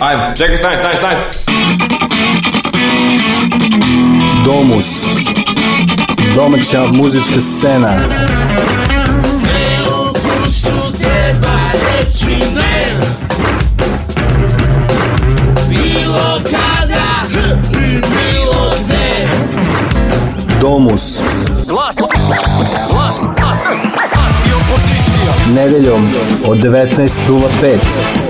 Ajmo, čekaj, stani, stani, stani. Domus. Domaća muzička scena. Belukusu treba reći ne. Bilo kada i bilo gde. Domus. Glas, glas, glas, glas i opozicija. Nedeljom od 19.05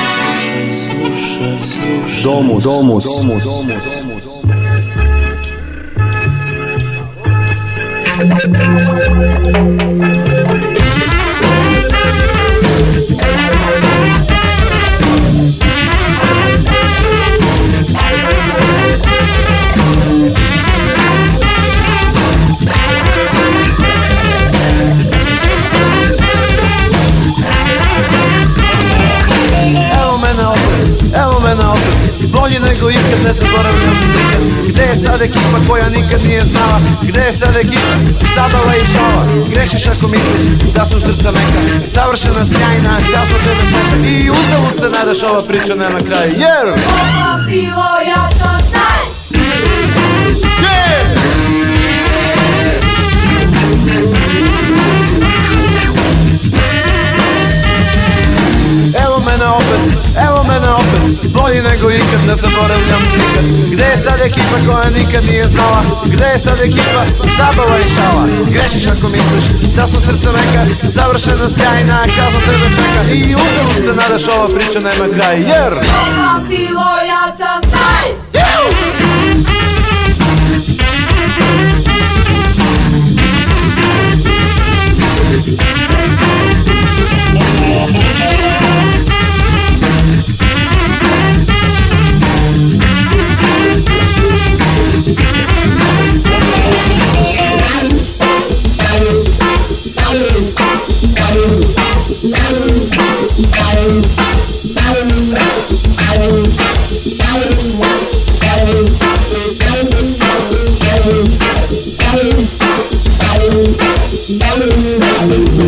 Слушай, слушай, слушай. Домус, домус, домус. домус. домус. nikad ne zaboravljam Gde je sad ekipa koja nikad nije znala Gde je sad ekipa, zabava i šala Grešiš ako misliš da sam srca neka Savršena, sjajna, kasno tebe čeka I uzavu se nadaš ova priča na kraju Jer... Ovo pivo ja sam sad Yeah! Evo mene opet, evo mene opet Bolji nego ikad, ne zaboravljam nikad Gde je sad ekipa koja nikad nije znala Gde je sad ekipa, zabava i šala Grešiš ako misliš da sam srce meka Završena sjajna, kazna tebe čeka I uzalud se nadaš, ova priča nema kraj Jer... Popratilo ja sam staj! Yeah! Hallelujah.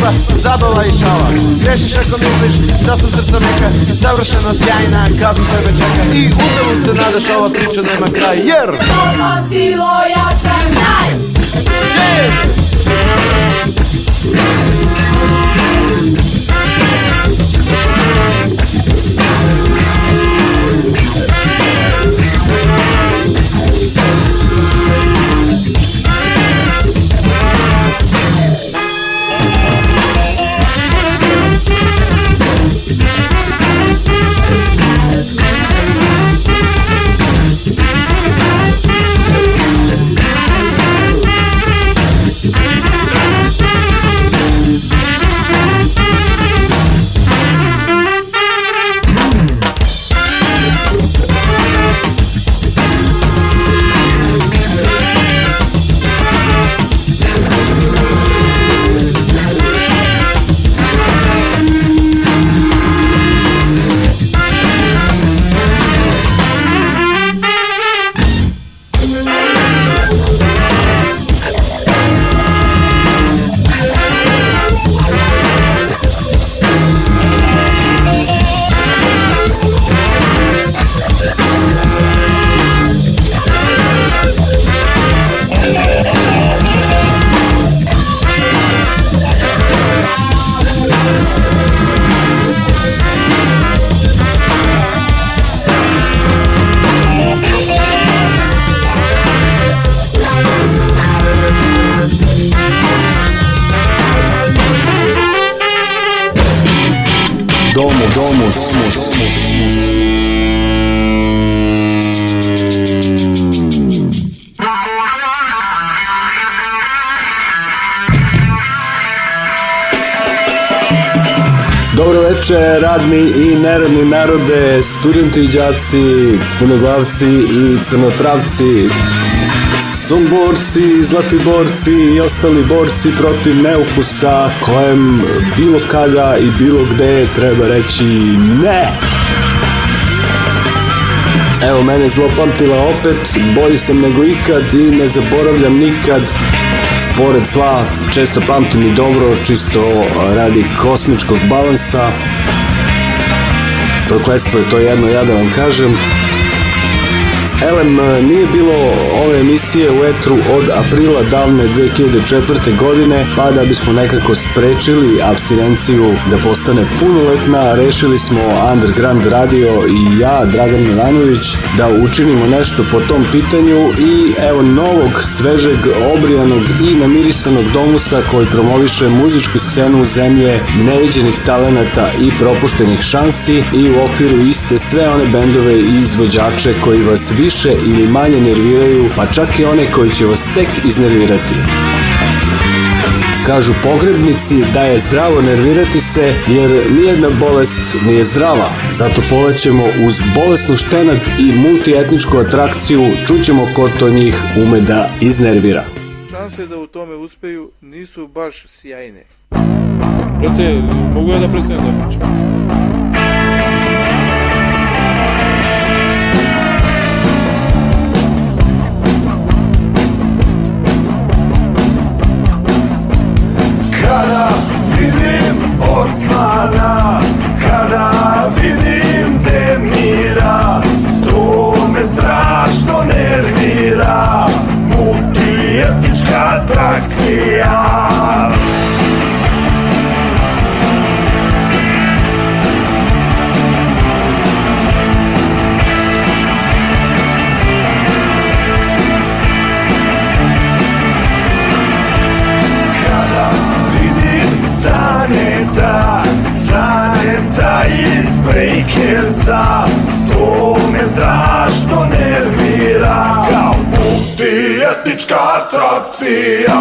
zabava, zabava i šala Grešiš ako misliš da sam srca neka Savršena, sjajna, kaznu tebe čeka I upravo se nadaš, ova priča nema kraj Jer... Odlotilo ja sam naj! Yeah! radni i neradni narode, studenti i đaci, punoglavci i crnotravci, Zomborci, zlatiborci i ostali borci protiv neukusa kojem bilo kada i bilo gde treba reći ne. Evo mene zlo pamtila opet, bolji sam nego ikad i ne zaboravljam nikad. Pored zla često pamtim i dobro, čisto radi kosmičkog balansa prokledstvo je to jedno, ja da vam kažem. Elem, nije bilo ove emisije u Etru od aprila davne 2004. godine, pa da bismo nekako sprečili abstinenciju da postane punoletna, rešili smo Underground Radio i ja, Dragan Milanović, da učinimo nešto po tom pitanju i evo novog, svežeg, obrijanog i namirisanog domusa koji promoviše muzičku scenu zemlje neviđenih talenata i propuštenih šansi i u okviru iste sve one bendove i izvođače koji vas više više ili manje nerviraju, pa čak i one koji će vas tek iznervirati. Kažu pogrebnici da je zdravo nervirati se jer nijedna bolest nije zdrava. Zato polećemo uz bolesnu štenat i multietničku atrakciju, čućemo ko to njih ume da iznervira. Šanse da u tome uspeju nisu baš sjajne. Brate, mogu ja da prestanem da pričam? Politička atrakcija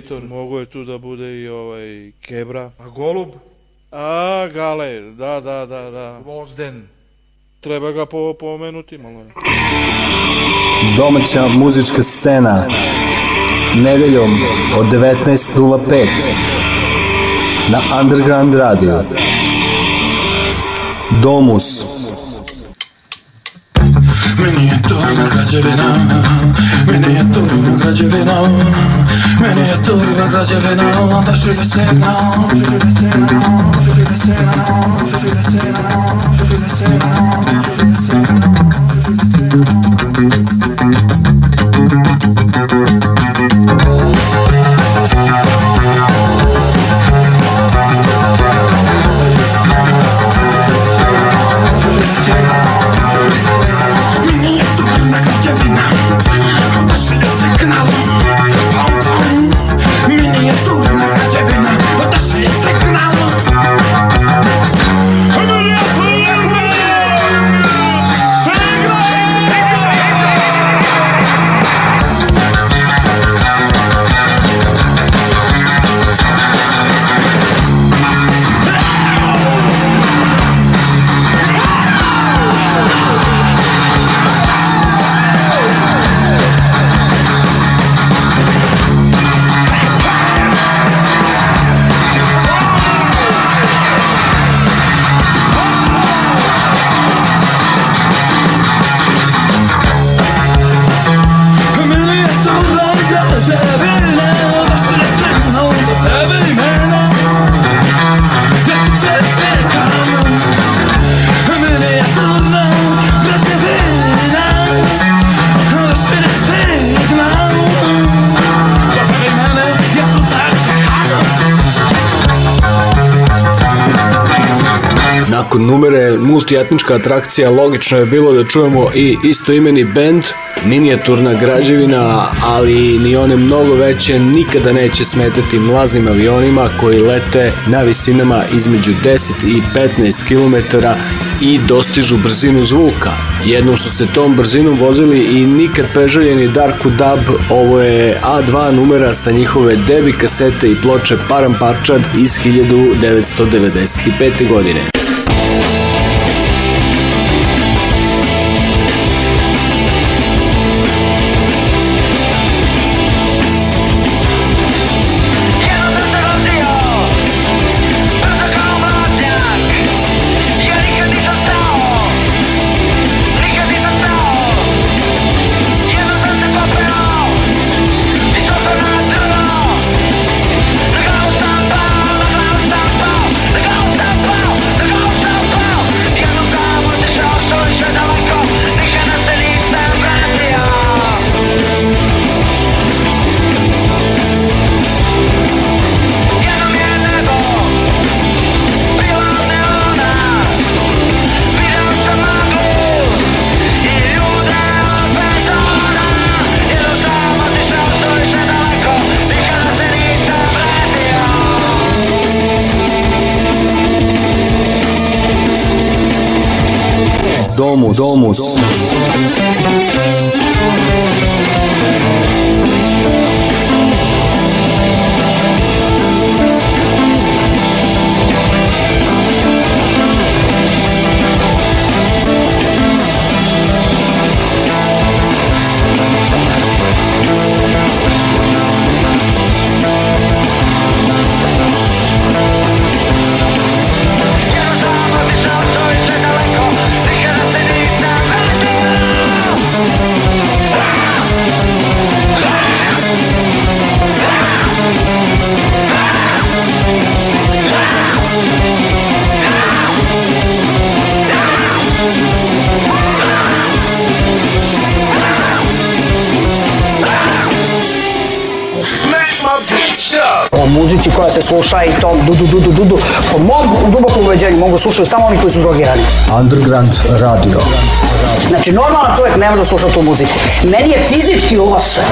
kompetitor. Mogu je tu da bude i ovaj Kebra. A Golub? A, Gale, da, da, da, da. Vozden. Treba ga po, pomenuti malo. Domaća muzička scena. Nedeljom od 19.05 na Underground Radio. Domus. Meni je to građevina, meni je to građevina, Meni jettur në kraje vena Anda shylli signal Shylli signal Shylli signal numere multijetnička atrakcija, logično je bilo da čujemo i istoimeni band, minijaturna građevina, ali ni one mnogo veće nikada neće smetati mlaznim avionima koji lete na visinama između 10 i 15 km i dostižu brzinu zvuka. Jednom su se tom brzinom vozili i nikad preželjeni Darku Dab, ovo je A2 numera sa njihove debi kasete i ploče Paramparčad iz 1995. godine. Domus. Domus. dudu, dudu, dudu. Po mom dubokom uveđenju mogu da slušati samo oni koji su drogirani. Underground radio. Znači normalan čovjek ne može da slušati tu muziku. Meni je fizički loše.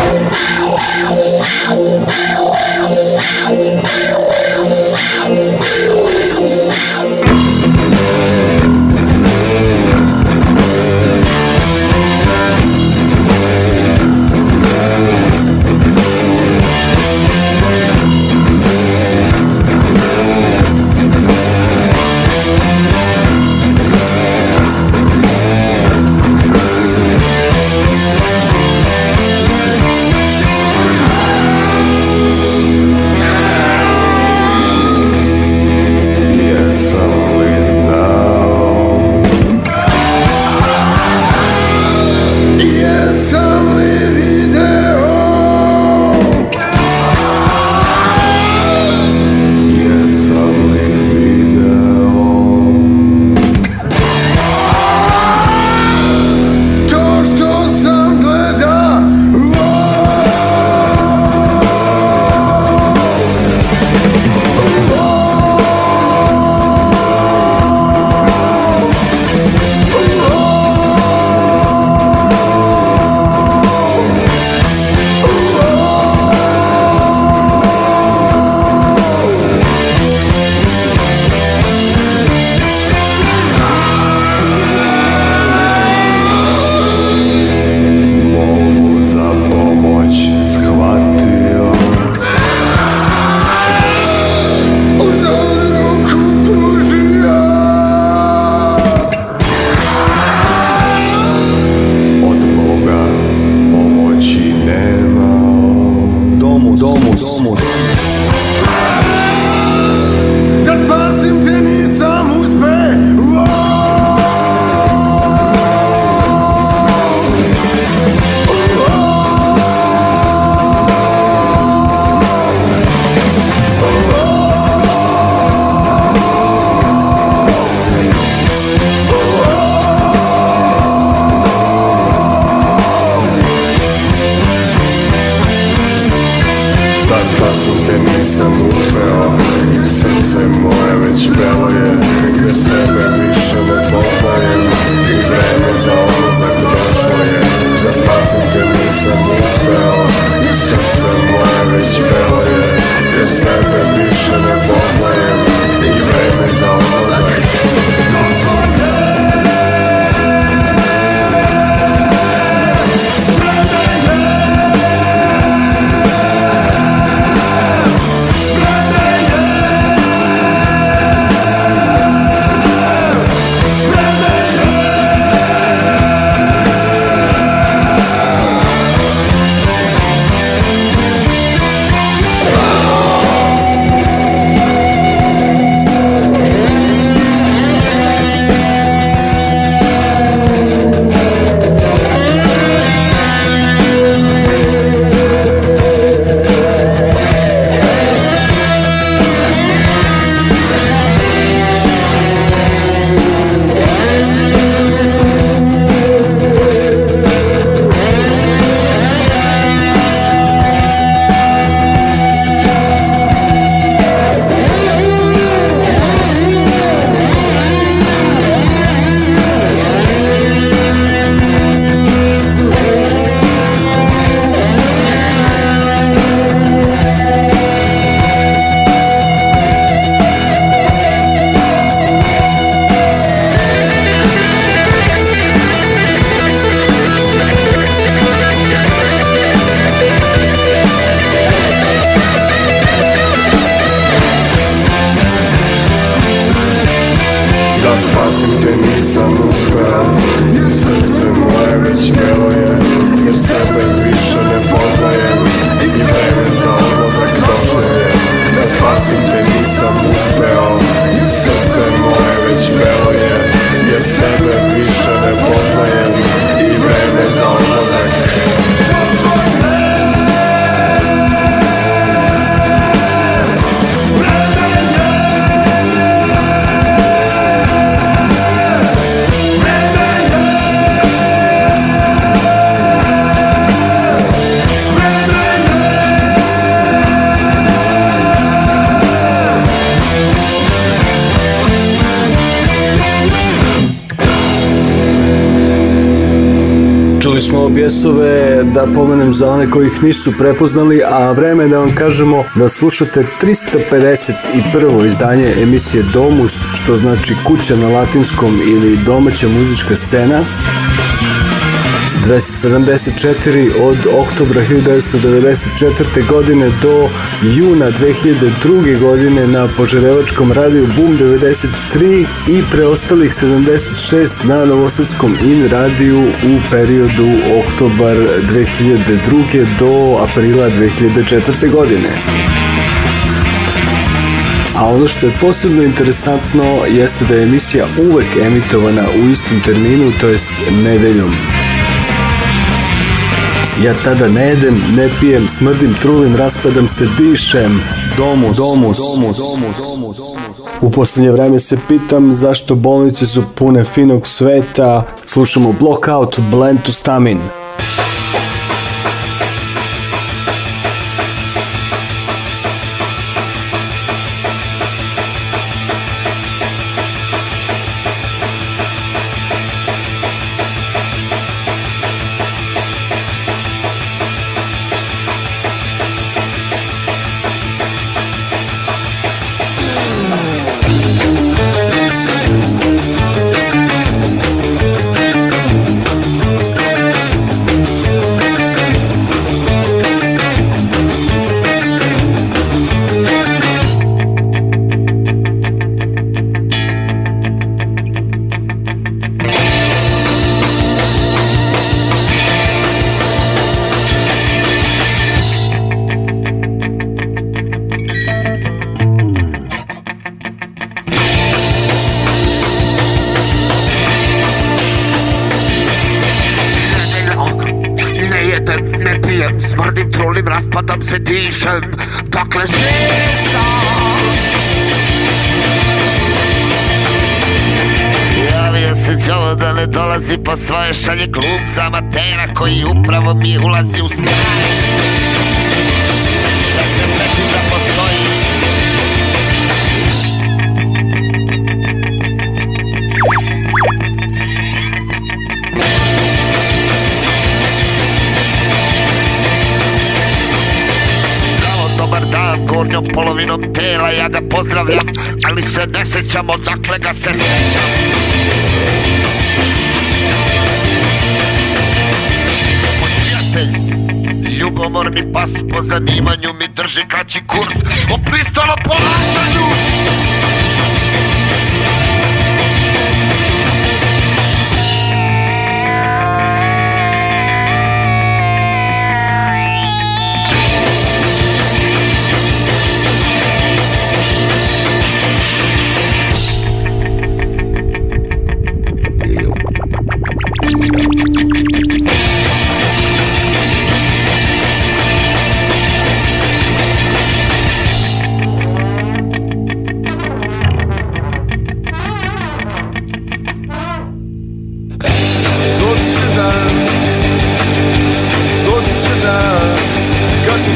usta Jer srce moje Jer sebe više ne poznajem I vreme za odlazak došlo je Da spasim te nisam uspeo Jer srce moje već meluje Jer sebe pjesove da pomenem za one koji ih nisu prepoznali, a vreme je da vam kažemo da slušate 351. izdanje emisije Domus, što znači kuća na latinskom ili domaća muzička scena. 274 od oktobra 1994. godine do juna 2002. godine na Požarevačkom radiju Boom 93 i preostalih 76 na Novosadskom in radiju u periodu oktobar 2002. do aprila 2004. godine. A ono što je posebno interesantno jeste da je emisija uvek emitovana u istom terminu, to jest nedeljom Ja tada ne jedem, ne pijem, smrdim, trulim, raspadam se, dišem. Domus, domus, domus, domus, domus. U poslednje vreme se pitam zašto bolnice su pune finog sveta. Slušamo Blockout, to Stamin. se ne sjećam, odakle ga se sjećam Moj prijatelj, ljubomorni pas po zanimanju mi drži kraći kurs O pristalom ponašanju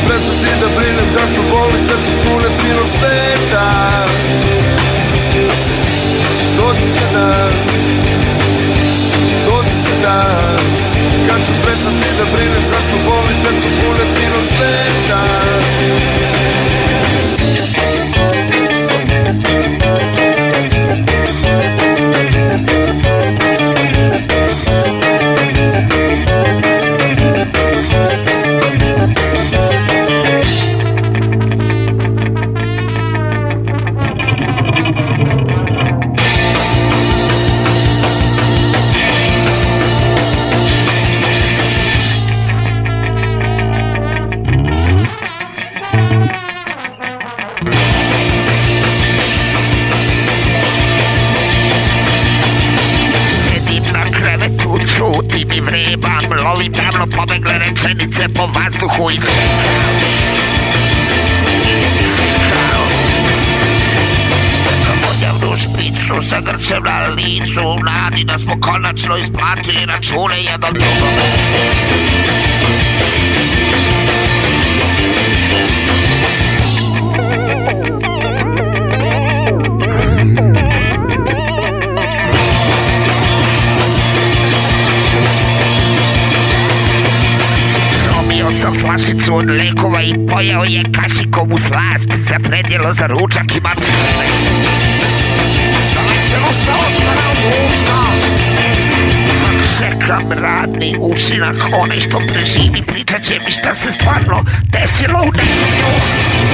Prešao da brinem zašto bolnice su pune finog sveta Doći će dan Doći će dan Kad ću prestati da brinem zašto bolnice su pune finog sveta Moik. špricu, sa grčem na licu Mladi da smo konačno isplatili račune jedan drugome Muzika bocu od lekova i pojao je kasikovu slast za predjelo za ručak i mapine. Zalećeno ste ostane od ručka. Sad čekam radni učinak, onaj što preživi pričat će mi šta se stvarno desilo u nekom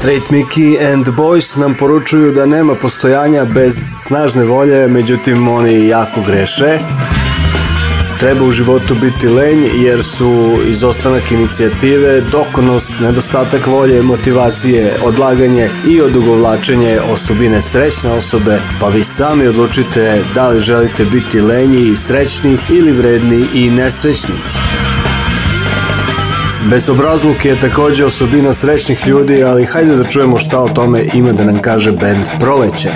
Straight Mickey and Boys nam poručuju da nema postojanja bez snažne volje, međutim oni jako greše. Treba u životu biti lenj jer su izostanak inicijative, dokonost, nedostatak volje, motivacije, odlaganje i odugovlačenje osobine srećne osobe, pa vi sami odlučite da li želite biti lenji i srećni ili vredni i nesrećni. Bezobrazluk je takođe osobina srećnih ljudi, ali hajde da čujemo šta o tome ima da nam kaže band Proleće.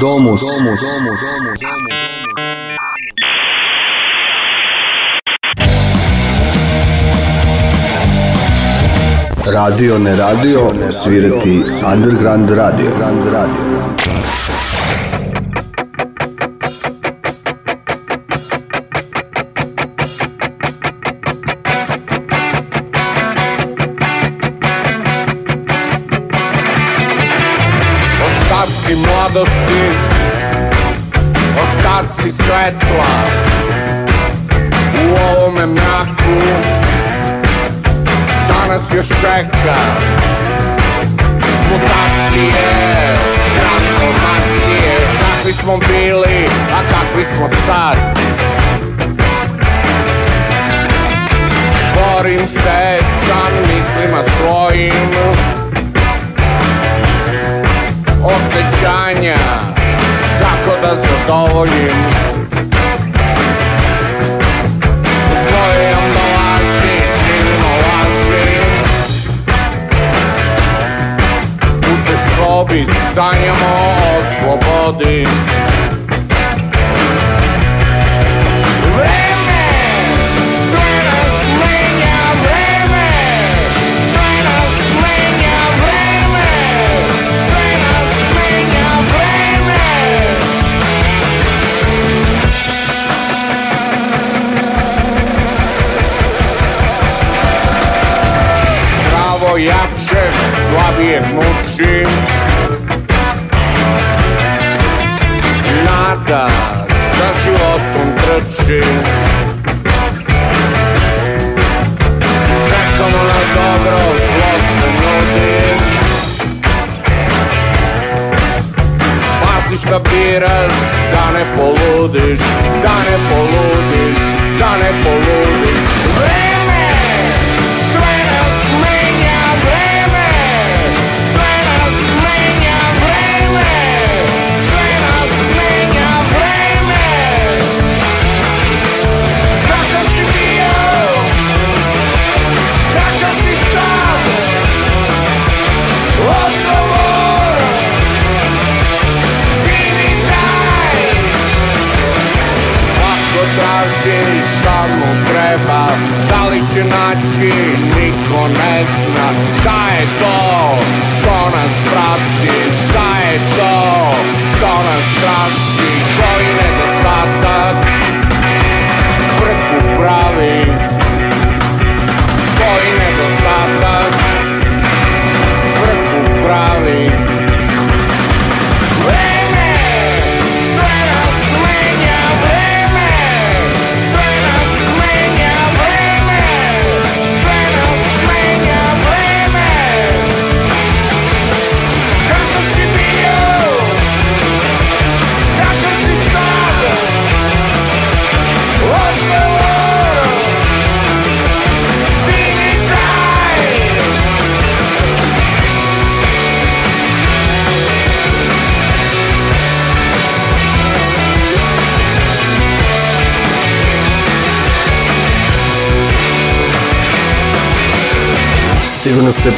domus, domus, domus, domus, domus, domus. Radio ne radio, svirati underground radio. Underground radio. čeka Mutacije, transformacije Kakvi smo bili, a kakvi smo sad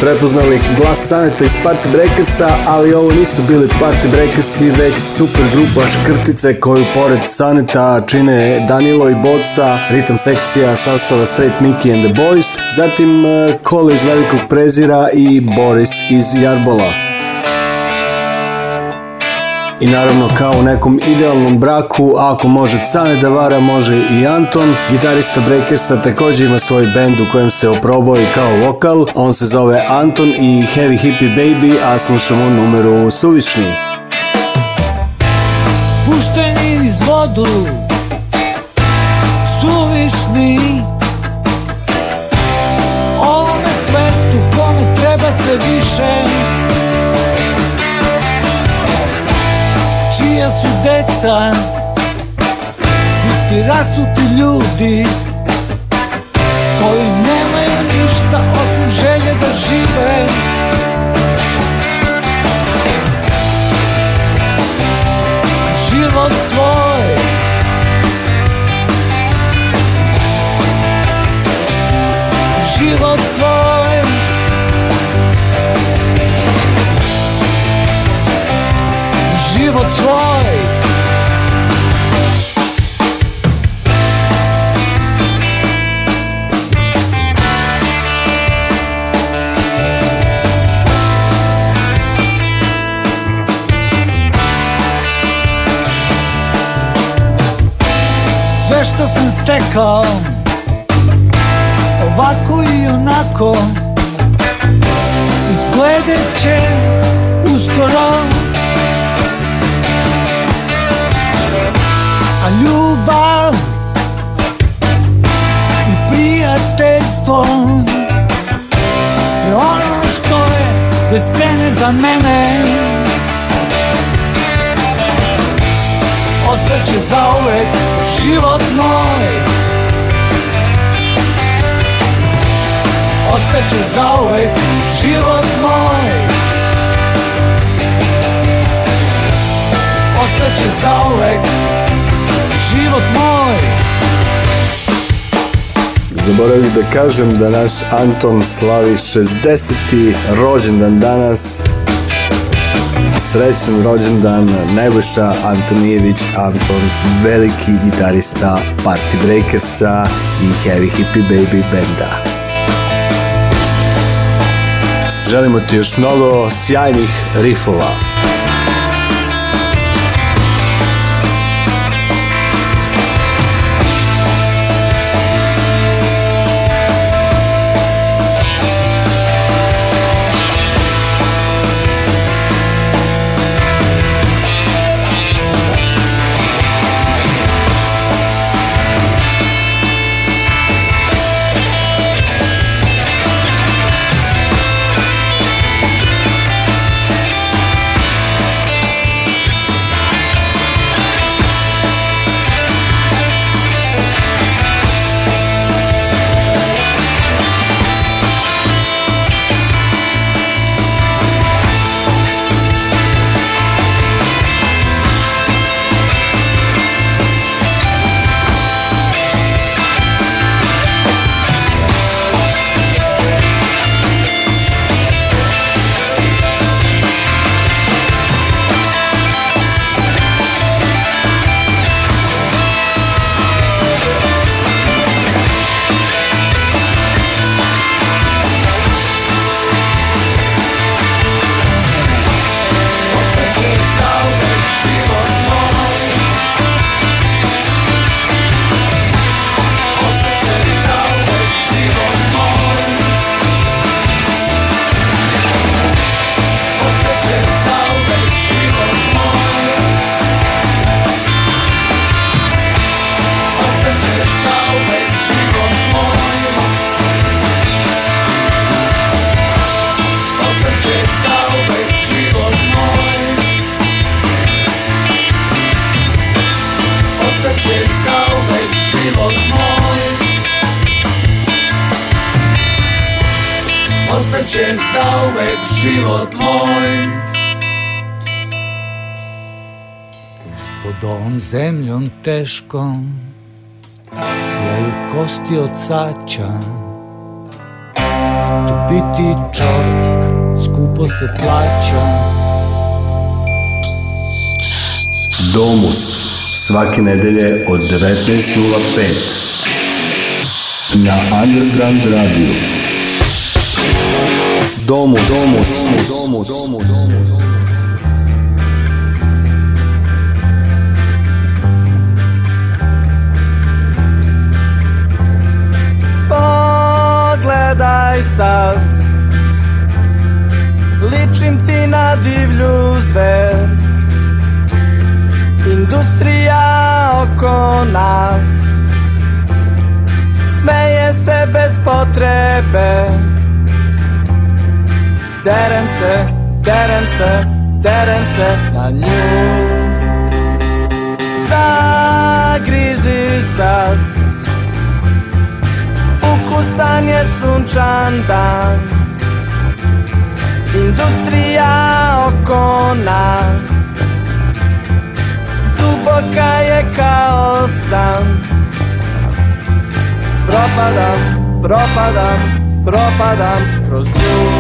prepoznali glas Saneta iz Party Breakersa, ali ovo nisu bili Party Breakersi, već super grupa Škrtice koju pored Saneta čine Danilo i Boca, ritam sekcija sastava Straight Mickey and the Boys, zatim e, Kole iz Velikog prezira i Boris iz Jarbola. I naravno kao u nekom idealnom braku, ako može Cane da vara, može i Anton. Gitarista Breakersa također ima svoj bend u kojem se oprobao i kao vokal. On se zove Anton i Heavy Hippie Baby, a slušamo numeru Suvišni. Pušteni iz vodu, suvišni, ovome svetu kome treba se više Srbija su deca Svi ti rasuti ljudi Koji nemaju ništa osim želje da žive Život svoj Život svoj sve što sam stekao Ovako i onako Izgledat će uskoro A ljubav I prijateljstvo Sve ono što je bez cene za mene ostaće zauvek život moj Ostaće zauvek život moj Ostaće zauvek život moj Zaboravih da kažem da naš Anton slavi 60. rođendan danas. Srećan rođendan Nebojša Antonijević Anton, veliki gitarista Party Breakersa i Heavy Hippie Baby Benda. Želimo ti još mnogo sjajnih rifova. puškom Sjaju kosti od sača Tu biti čovjek skupo se plaća Domus svake nedelje od 19.05 na Underground Radio. Domus, domus, domus, domus. domus. taj sad Ličim ti na divlju zver Industrija oko nas Smeje se bez potrebe Derem se, derem se, derem se na nju Zagrizi sad Usan je sunčan dan Industrija oko nas Duboka je kao san Propadam, propadam, propadam kroz nju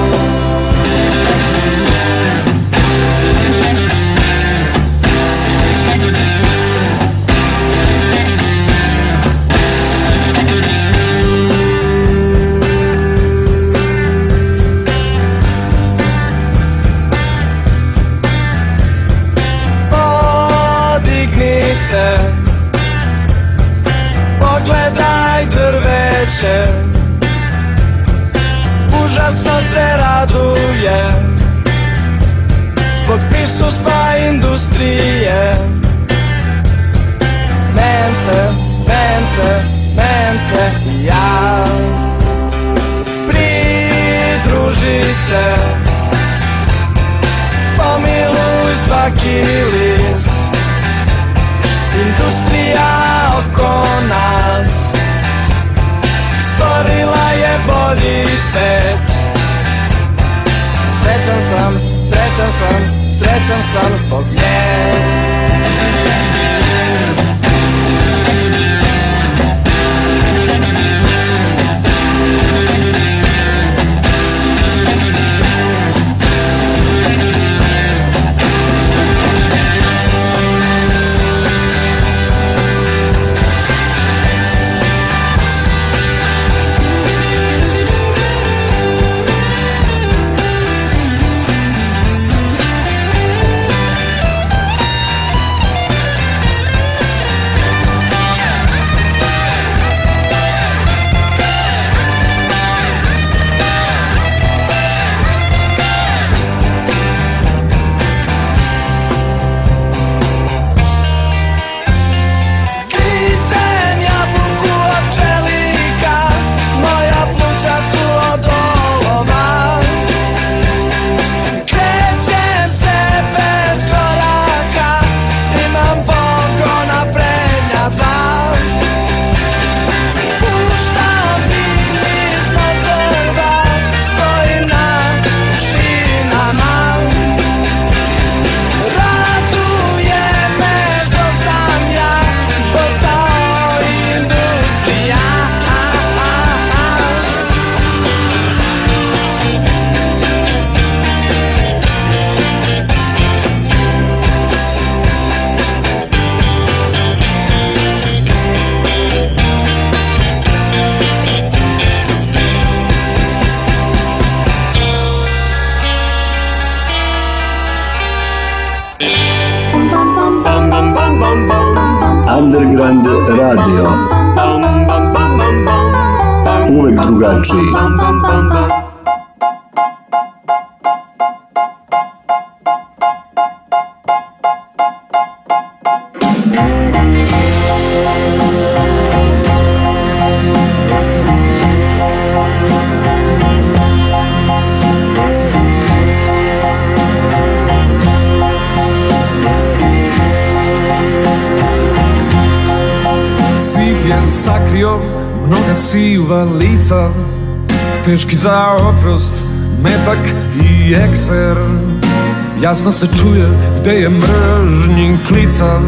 se čuje, gde je mržnji klica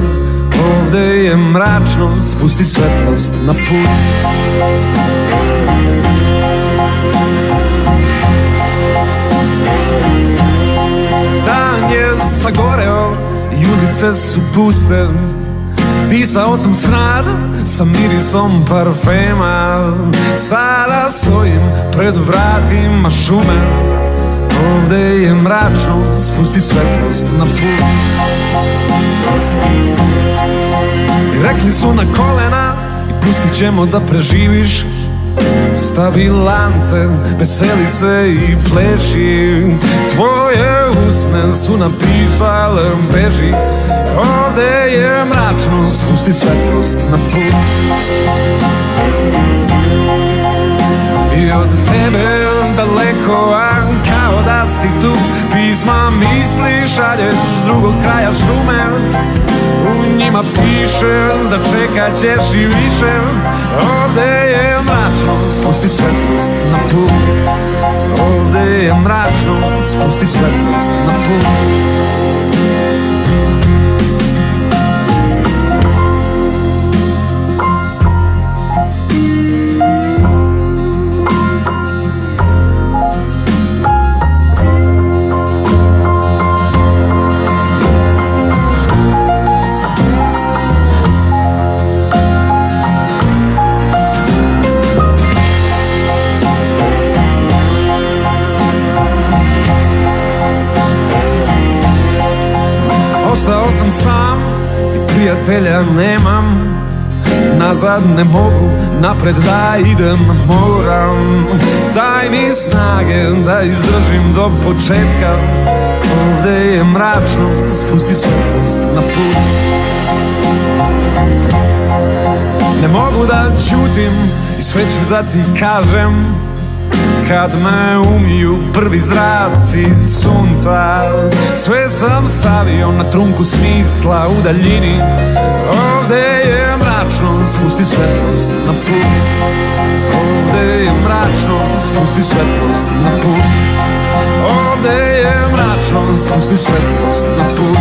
Ovde je mračno, spusti svetlost na put Dan je sagoreo, judice su puste Disao sam s rada, sa mirisom parfema Sada stojim pred vratima šumem Ovde je mračno, spusti svetlost na put I rekli su na kolena i pustit ćemo da preživiš Stavi lance, veseli se i pleši Tvoje usne su napisale beži Ovde je mračno, spusti svetlost na put I od tebe daleko, a kao da si tu Pisma misli šalješ s drugog kraja šume U njima piše da čekat ćeš i više Ovde je mračno, spusti svetlost na put Ovde je mračno, spusti svetlost na put ne mogu napred da idem moram Daj mi snage da izdržim do početka Ovde je mračno, spusti svetlost na put Ne mogu da čutim i sve ću da ti kažem kad me umiju prvi zraci sunca Sve sam stavio na trunku smisla u daljini Ovde je mračno mračno, spusti svetlost na put Ovde je mračno, spusti svetlost na put Ovde je mračno, spusti svetlost na put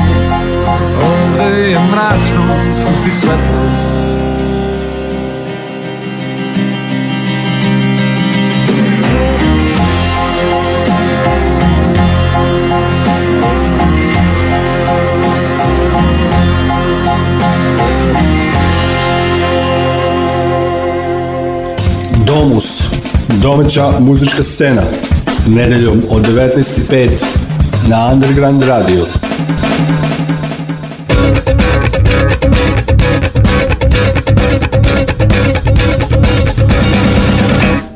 Ovde je mračno, spusti svetlost na put Domus, domaća muzička scena, nedeljom od 19.05 na Underground Radio.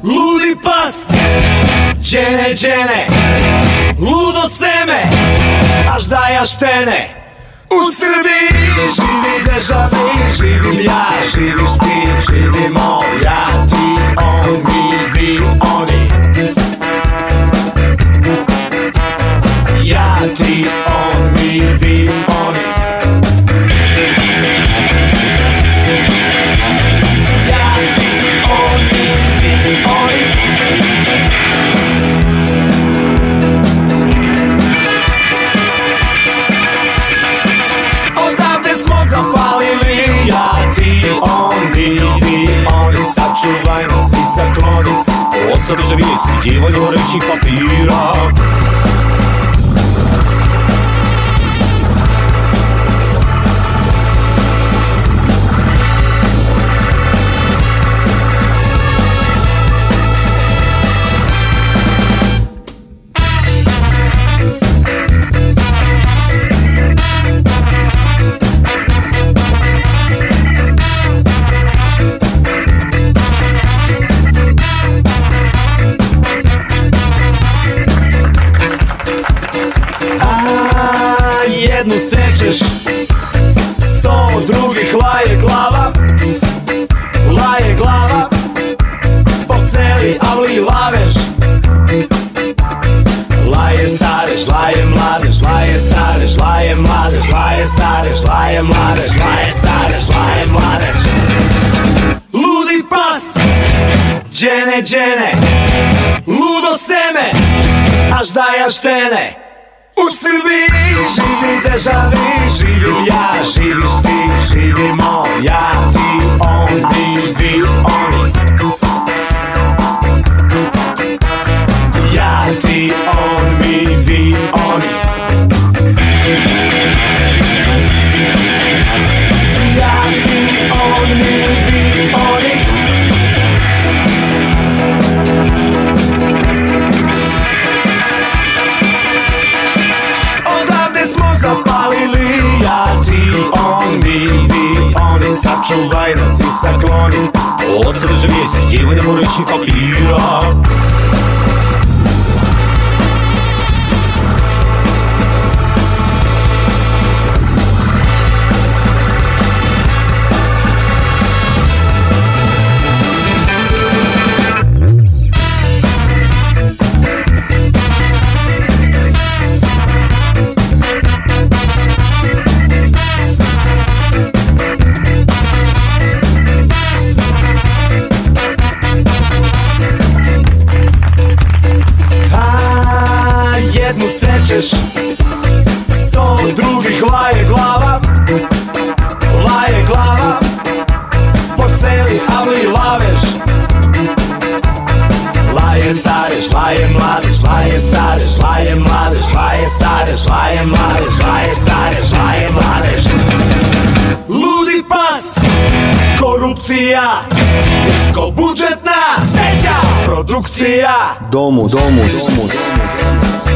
Ludi pas, džene, džene, ludo seme, aš daja štene. U Srbiji živi dežavi, živim ja, živiš ti, živimo ja, ti, on me on it. co do rzemieści, dziwoń worecznik papira Đene, đene, ludo seme, aš daja štene. U Srbiji živi državi, živim ja, živiš ti, živimo ja, ti, oni, vi, oni. Ja, ti, oni. тайна си са клони Лоб весь доживее, сетиване му речи папира Notícia Domus. Domus. Domus.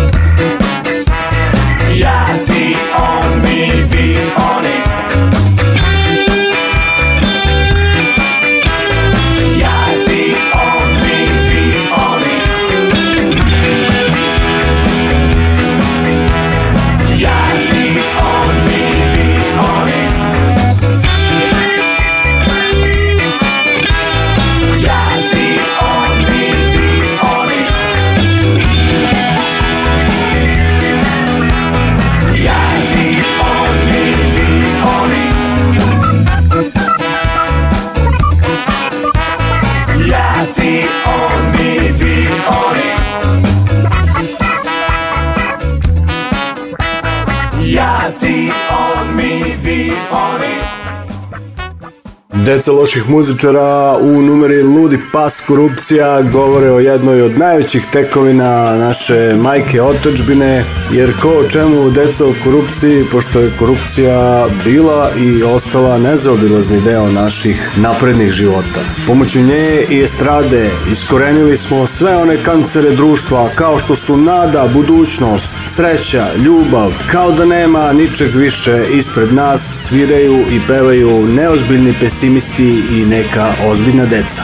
Deca loših muzičara u numeri Ludi pas korupcija govore o jednoj od najvećih tekovina naše majke otočbine, jer ko o čemu deca o korupciji, pošto je korupcija bila i ostala nezaobilazni deo naših naprednih života. Pomoću nje i estrade iskorenili smo sve one kancere društva kao što su nada, budućnost, sreća, ljubav, kao da nema ničeg više ispred nas sviraju i pevaju neozbiljni pesimi ekonomisti i neka ozbiljna deca.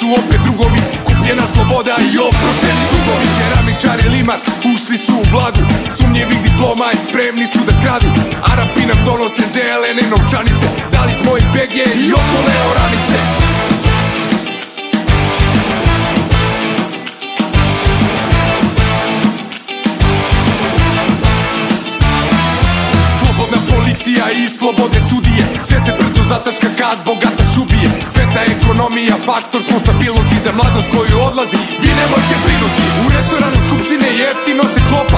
su opet drugovi Kupljena sloboda i oprošteni dugovi Keramičar je limar, ušli su u vladu Sumnjevih diploma i spremni su da kradu Arapi nam donose zelene novčanice Dali smo i pege i okoleo ranice Slobodna policija i slobode sudije Sve se brzo zataška kad bogata ekonomija Faktor smo stabilnosti za mladost koju odlazi Vi nemojte brinuti U restoranu skupštine jeftino se klopi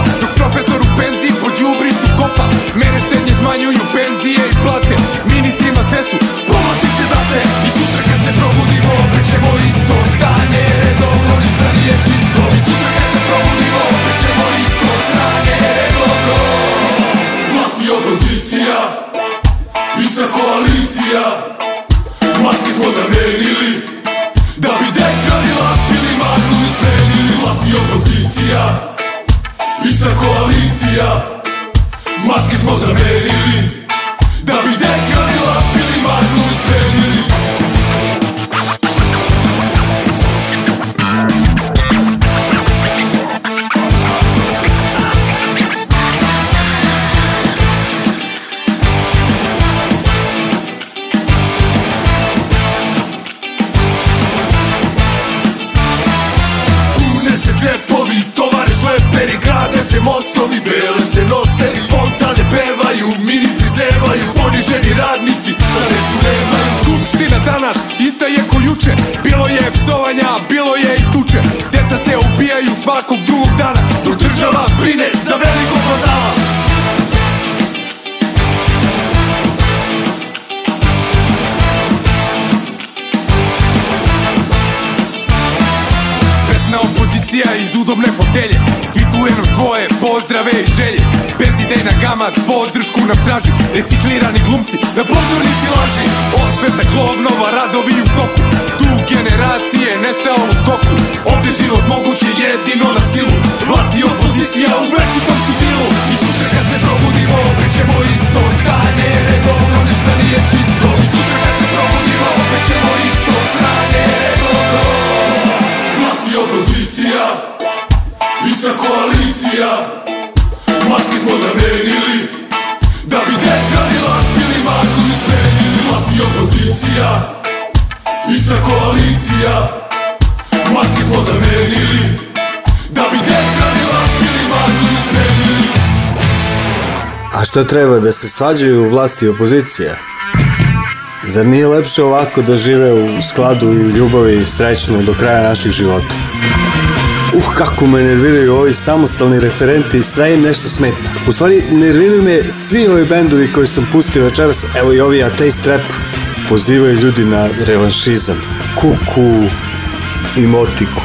Što treba da se svađaju vlast i opozicija? Zar nije lepše ovako da žive u skladu i u ljubavi srećno do kraja naših života? Uh, kako me nerviraju ovi samostalni referenti, sve im nešto smeta. U stvari, nerviraju me svi ovi bendovi koji sam pustio večeras, evo i ovi Ateist Rap, pozivaju ljudi na revanšizam, kuku i motiku.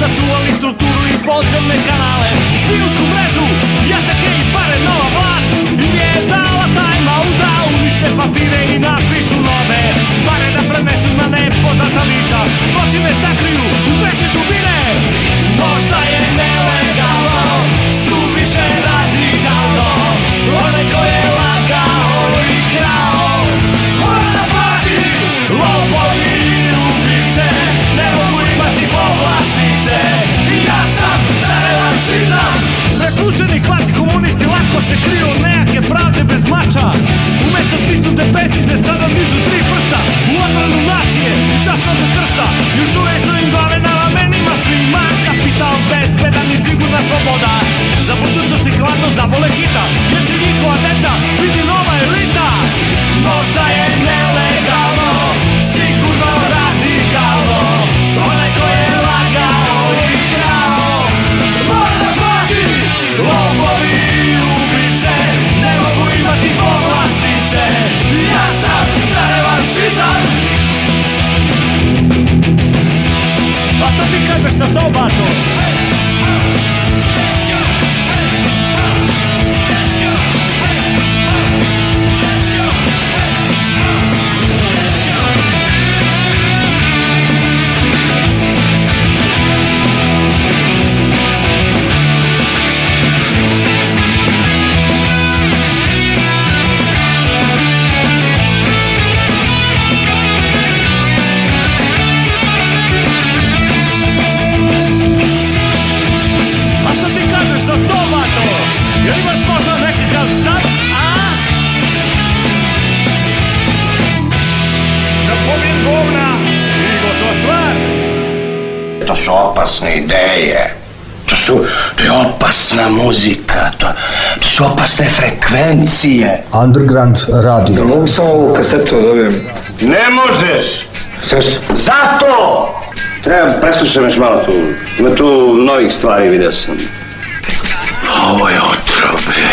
Sačuvali strukturu i podzemne kanale Špijunsku mrežu, jatake i pare Nova vlast im je dala tajma u da Unište papire i napišu nove Pare da prenesu na nepoznata lica Zločine sakriju u treće dubine fašizam Presvučeni klasi komunisti lako se kriju od nejake pravde bez mača Umesto stisnute petice sada dižu tri prsta u odbranu nas frekvencije. Underground radio. Da mogu samo ovu kasetu da dobijem? Ne možeš! Zašto? Zato! Treba da preslušam još malo tu. Ima tu novih stvari, vidio sam. Ovo je otrov, bre.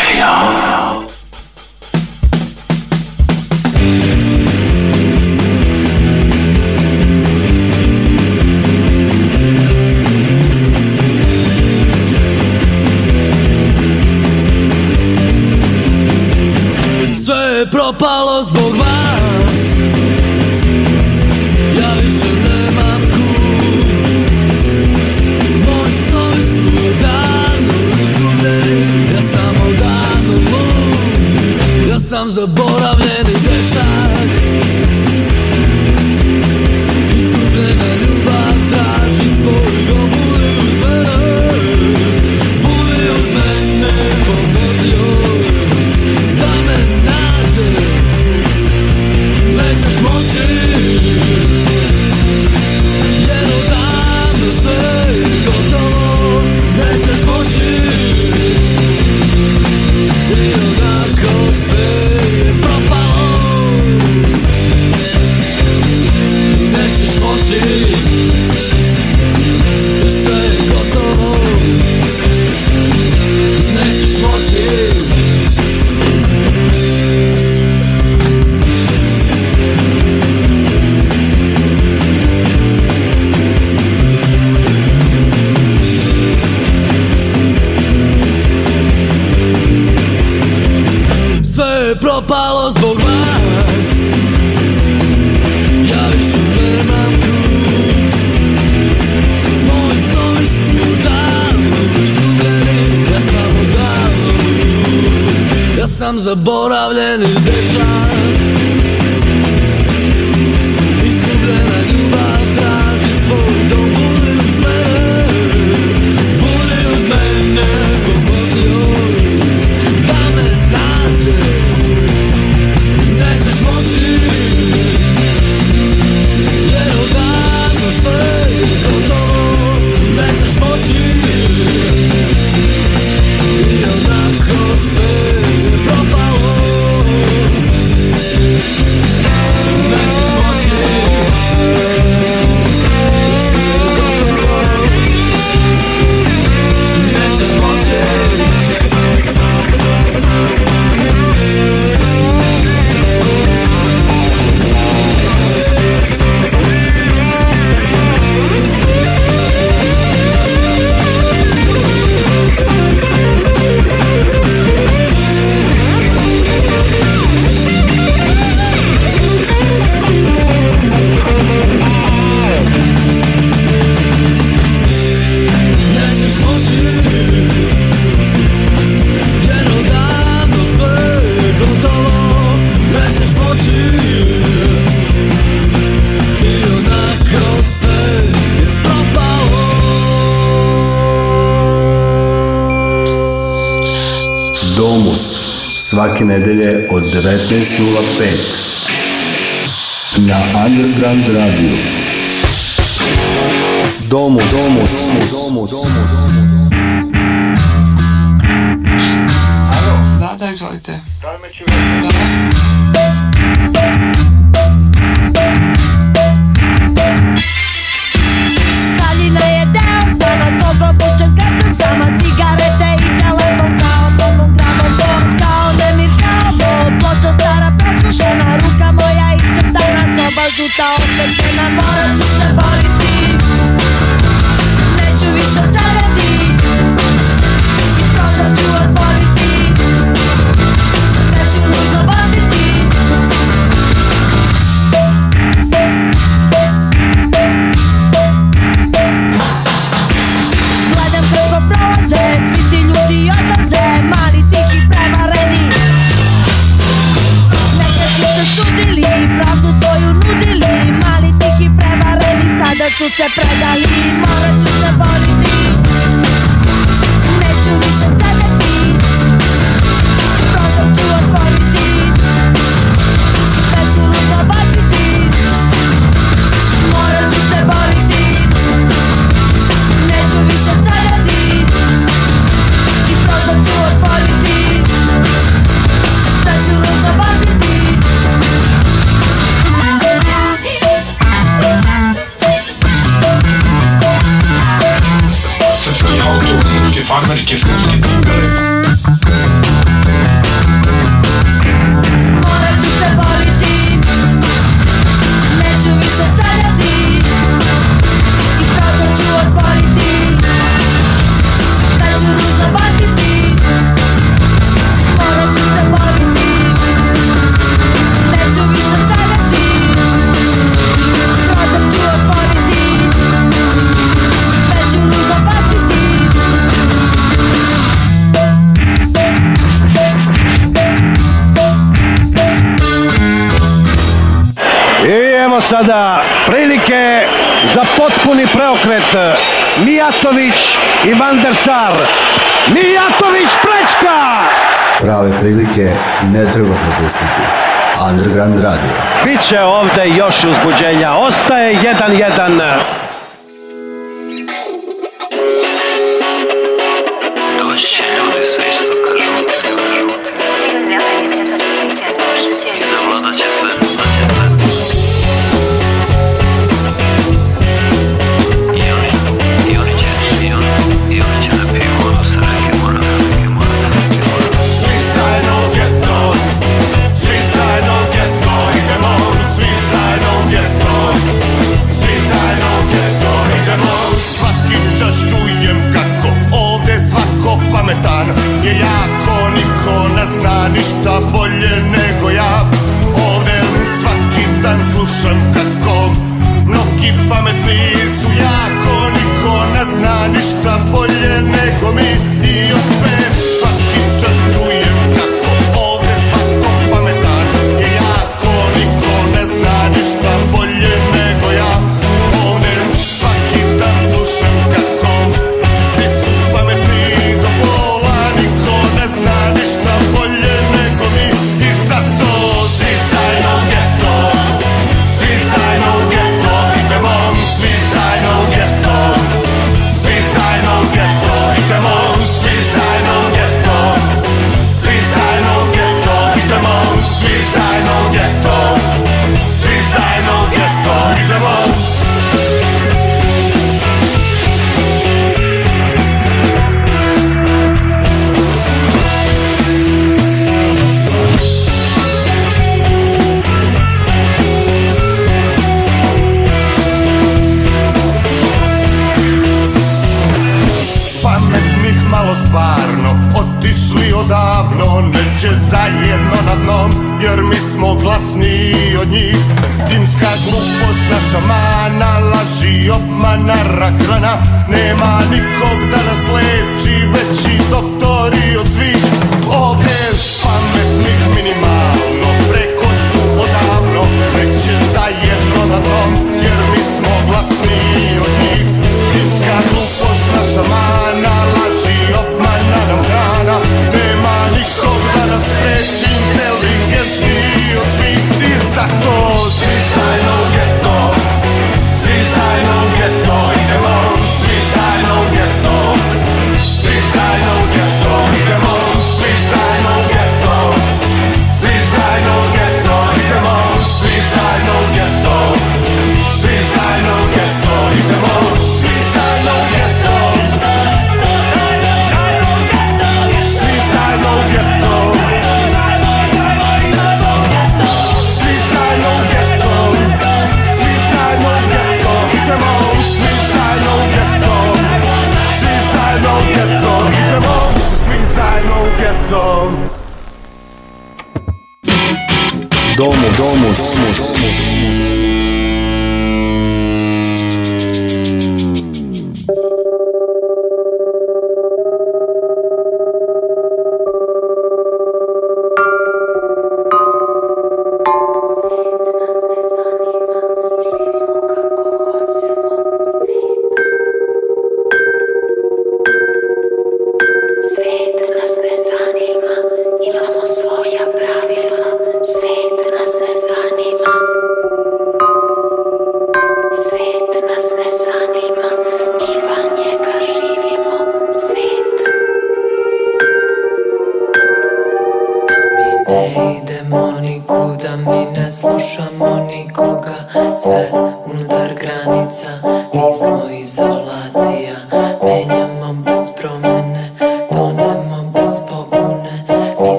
1505 na Underground Radio. Domus, domus, domus, domus. domus. sada prilike za potpuni preokret Mijatović i Van der Sar Mijatović prečka prave prilike ne treba propustiti Underground Radio Biće ovde još uzbuđenja ostaje 1-1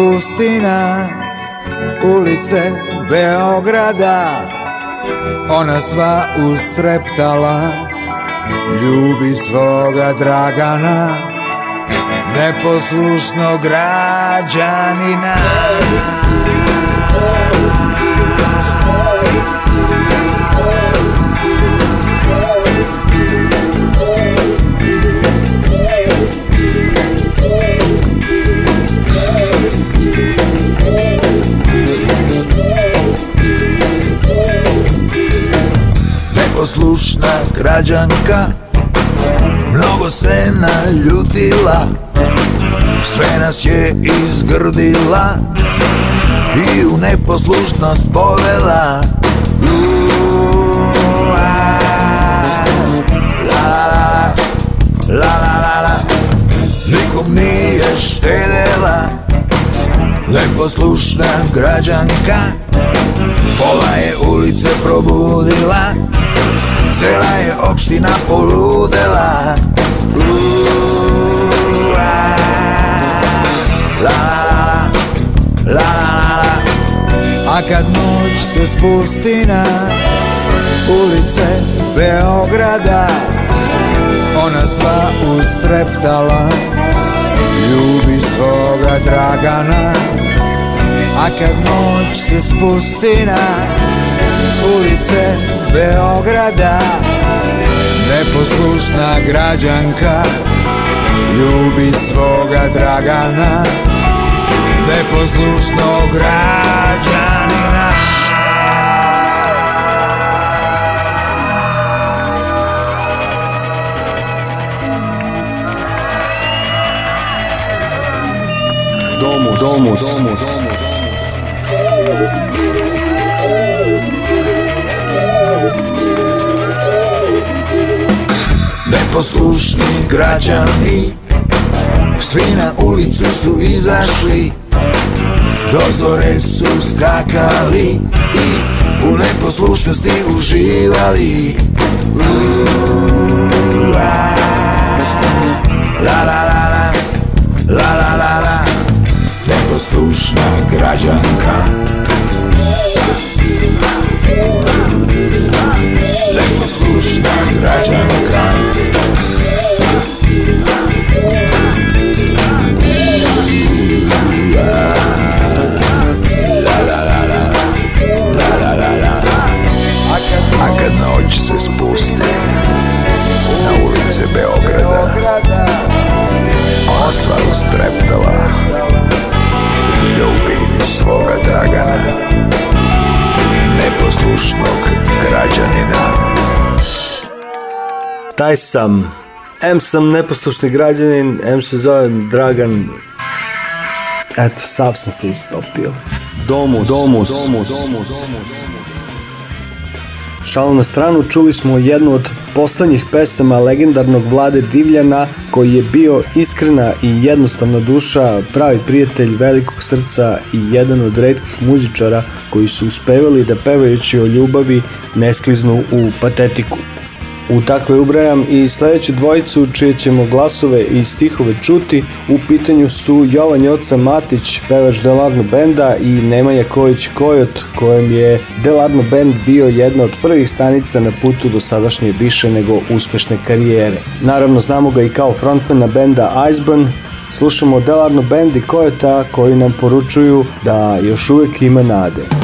pustina Ulice Beograda Ona sva ustreptala Ljubi svoga Dragana Neposlušno građanina Neposlušno građanina poslušna građanka Mnogo se naljutila Sve nas je izgrdila I u neposlušnost povela Lula La la la la la Nikom nije štedela Neposlušna građanka Pola je ulice probudila Cela je opština poludela Uuu, la, la, la, A kad noć se spusti na ulice Beograda Ona sva ustreptala Ljubi svoga Dragana A kad noć se spusti na ulice Beograda Neposlušna građanka ljubi svoga Dragana Neposlušnog građanina Domus, domus, domus. domus. poslušni građani Svi na ulicu su izašli Dozore su skakali I u neposlušnosti uživali la la la la la la la la Neposlušna građanka Neposlušna Непослушна гражданка A kad noć se spusti Na ulice Beograda Ona sva ustreptala Ljubi svoga Dragana neposlušnog građanina. Taj sam, em sam neposlušni građanin, M se zovem Dragan, eto, sav sam se istopio. Domus, domus, domus, domus. domus. Šalu na stranu, čuli smo jednu od poslednjih pesama legendarnog Vlade Divljana koji je bio iskrena i jednostavna duša, pravi prijatelj velikog srca i jedan od redkih muzičara koji su uspevali da pevajući o ljubavi ne sliznu u patetiku. U takve ubrajam i sledeću dvojicu čije ćemo glasove i stihove čuti. U pitanju su Jovan Joca Matić, pevač Delarno benda i Nemanja Kojić Kojot, kojem je Delarno band bio jedna od prvih stanica na putu do sadašnje više nego uspešne karijere. Naravno znamo ga i kao frontmana benda Iceburn, Slušamo Delarno band i Kojota koji nam poručuju da još uvek ima nade.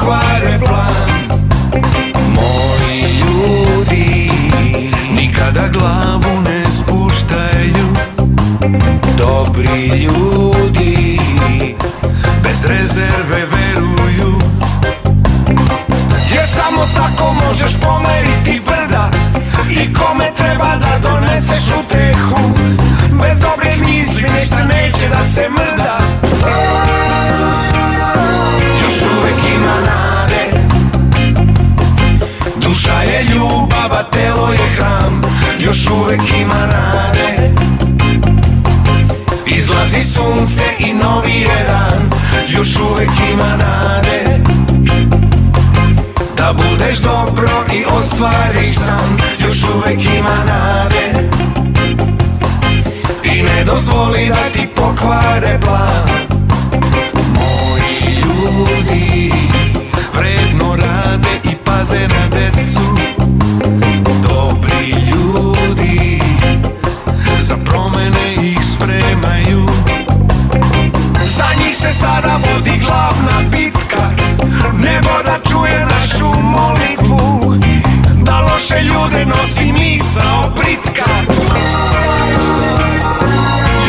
pokvare plan Moji ljudi nikada glavu ne spuštaju Dobri ljudi bez rezerve veruju Jer samo tako možeš pomeriti brda I kome treba da doneseš utehu Bez dobrih misli ništa neće da se mrda a telo je hram Još uvek ima nade Izlazi sunce i novi je dan Još uvek ima nade Da budeš dobro i ostvariš san Još uvek ima nade I ne dozvoli da ti pokvare plan Moji ljudi Vredno rade i paze na decu naše ljude nosi misao pritka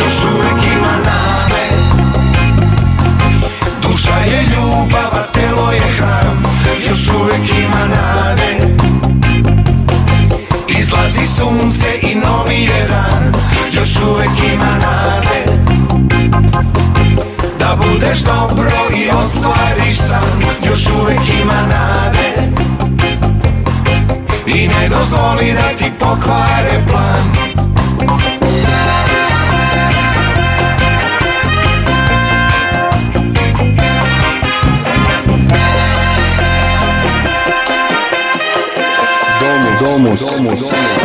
Još uvek ima nade Duša je ljubav, a telo je hram Još uvek ima nade Izlazi sunce i novi je dan Još uvek ima nade Da budeš dobro i ostvariš san Još uvek ima nade I ne dozvoli da ti pokvare plan Domus, domus, domus.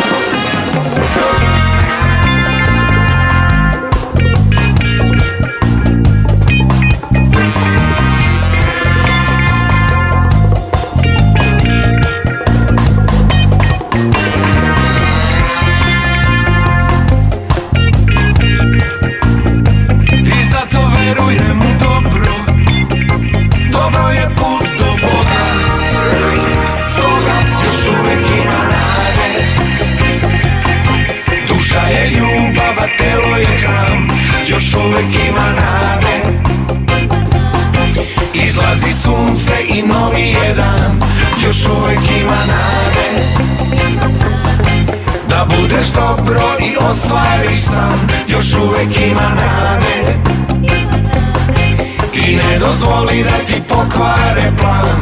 ostvariš sam Još uvek ima nade I ne dozvoli da ti pokvare plan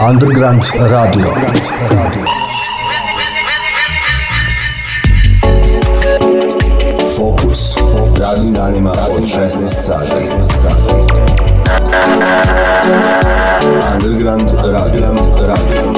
Underground Radio. Radio. Fokus. Radnim danima od 16 sati. 16 sati. Underground Radio. Radio.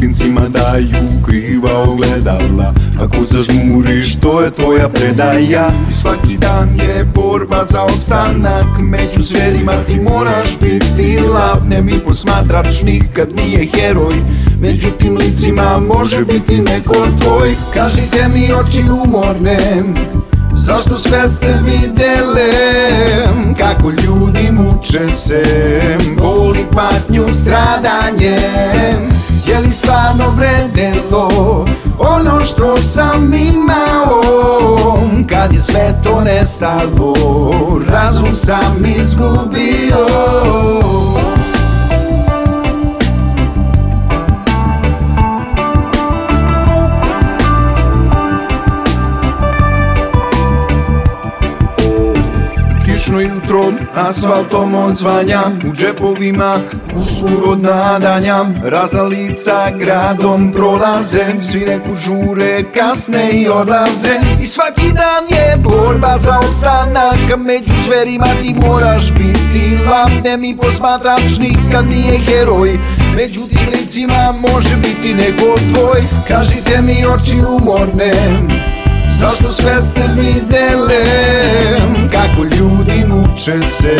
ljubimcima daju kriva ogledala Ako zažmuriš to je tvoja predaja I svaki dan je borba za opstanak Među zverima ti moraš biti lav Ne mi posmatrač nikad nije heroj Među tim licima može biti neko tvoj Kažite mi oči umorne Zašto sve ste videle Kako ljudi muče se Boli patnju stradanjem Je li stvarno vredelo ono što sam imao Kad je sve to nestalo, razum sam izgubio asfaltom on zvanja U džepovima kusur od nadanja Razna lica gradom prolaze Svi neku žure kasne i odlaze I svaki dan je borba za ostanak Među zverima ti moraš biti lav Ne mi posmatrač nikad nije heroj Među tim licima može biti neko tvoj Kažite mi oči umorne Zašto sve ste mi dele Kako ljudi muče se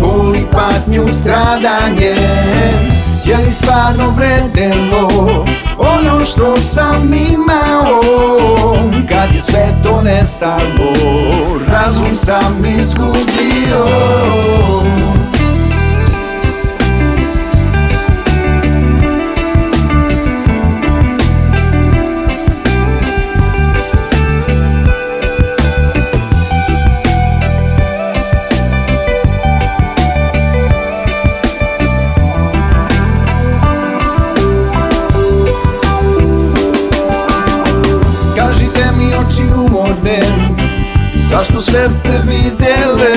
Boli patnju stradanjem Je li stvarno vredelo Ono što sam imao Kad je sve to nestalo Razum sam izgubio Zašto sve ste videle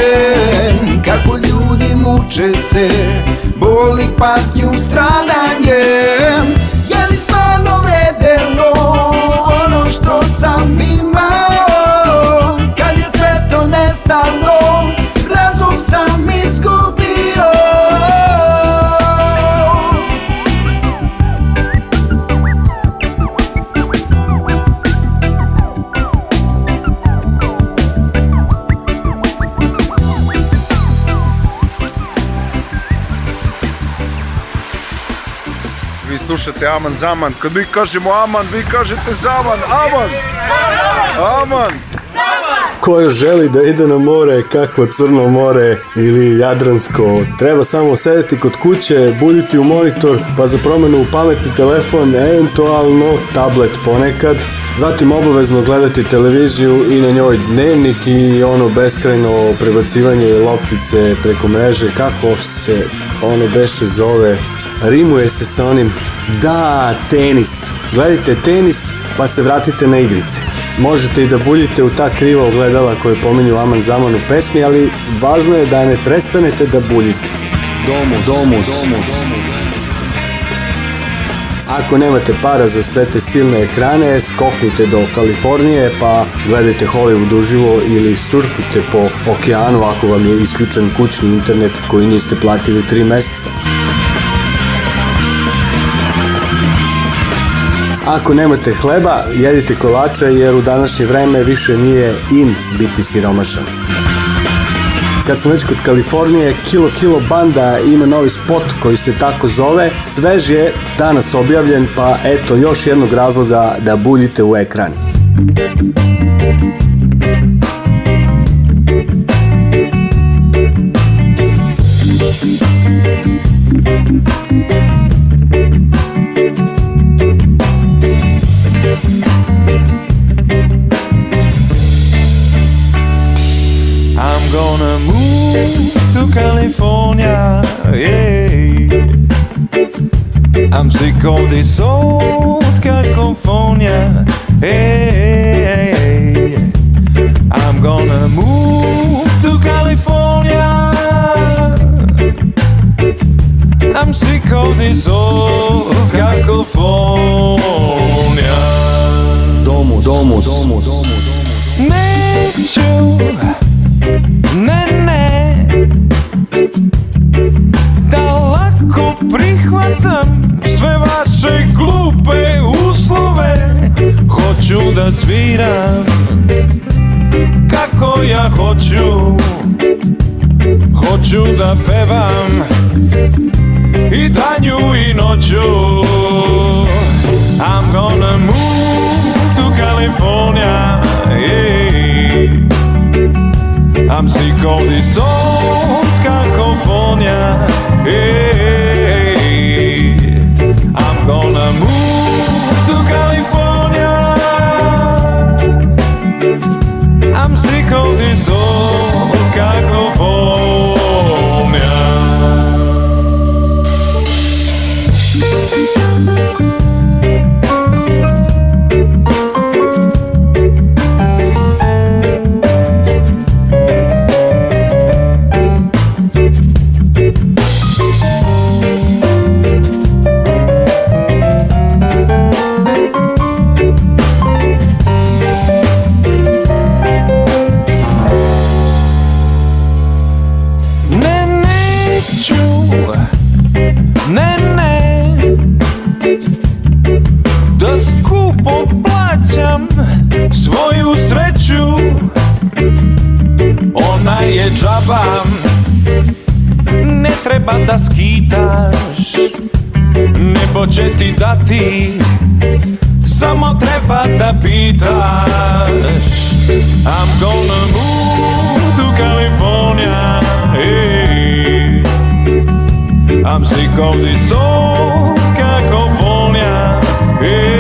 Kako ljudi muče se Boli patnju stradanjem slušate Aman Zaman. Kad mi kažemo Aman, vi kažete Zaman. Aman! Aman! Ko želi da ide na more, kako Crno more ili Jadransko, treba samo sedeti kod kuće, buljiti u monitor, pa za promenu u pametni telefon, eventualno tablet ponekad, Zatim obavezno gledati televiziju i na njoj dnevnik i ono beskrajno prebacivanje loptice preko mreže, kako se ono beše zove, rimuje se sa onim da, tenis. Gledajte tenis pa se vratite na igrice. Možete i da buljite u ta kriva ogledala koje pominju Aman Zaman u pesmi, ali važno je da ne prestanete da buljite. Domus, domus, domus. Ako nemate para za sve te silne ekrane, skoknite do Kalifornije pa gledajte Hollywood uživo ili surfite po okeanu ako vam je isključen kućni internet koji niste platili 3 meseca. Ako nemate hleba, jedite kolače jer u današnje vreme više nije in biti siromašan. Kad smo već kod Kalifornije, Kilo Kilo Banda ima novi spot koji se tako zove. Svež je danas objavljen, pa eto još jednog razloga da buljite u ekran. Thank I'm sick of this old California. Hey, hey, hey, I'm gonna move to California. I'm sick of this old California. Domus, domus, domus. domus. Make sure sviram kako ja hoću Hoću da pevam i danju i noću I'm gonna move to California yeah. I'm sick of this old California yeah. I'm gonna move I'm sick of this old ti? dati Samo treba da pitaš I'm gonna move to California hey. I'm sick of this old California, hey.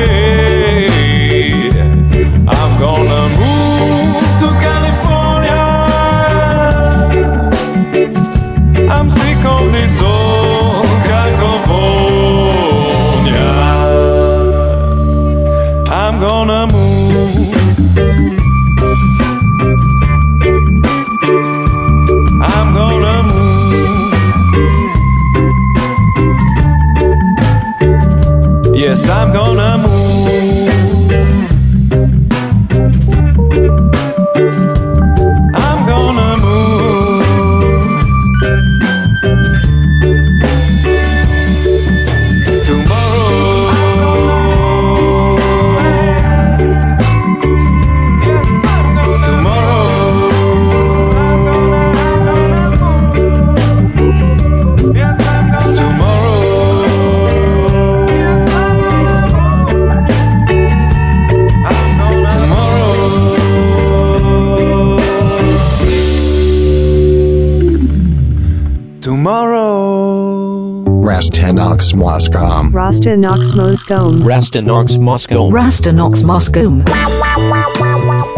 Moscom. Rasta Nox Moscow. Rasta Nox Moscom. Rasta Nox Moscow.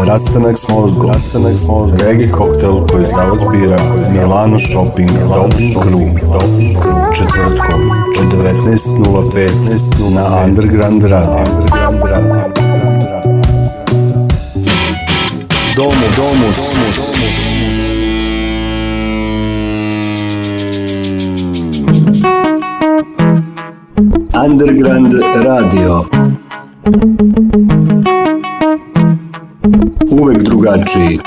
Rastanak s mozgom. Rastanak s Moscow. Regi koktel koji za vas bira Milano Shopping, Dobin Crew, Dobin Crew, četvrtkom, 19.05 na Underground Radio. Underground Radio. Domus, domus, domus. domus. Underground Radio. Uvek drugačiji.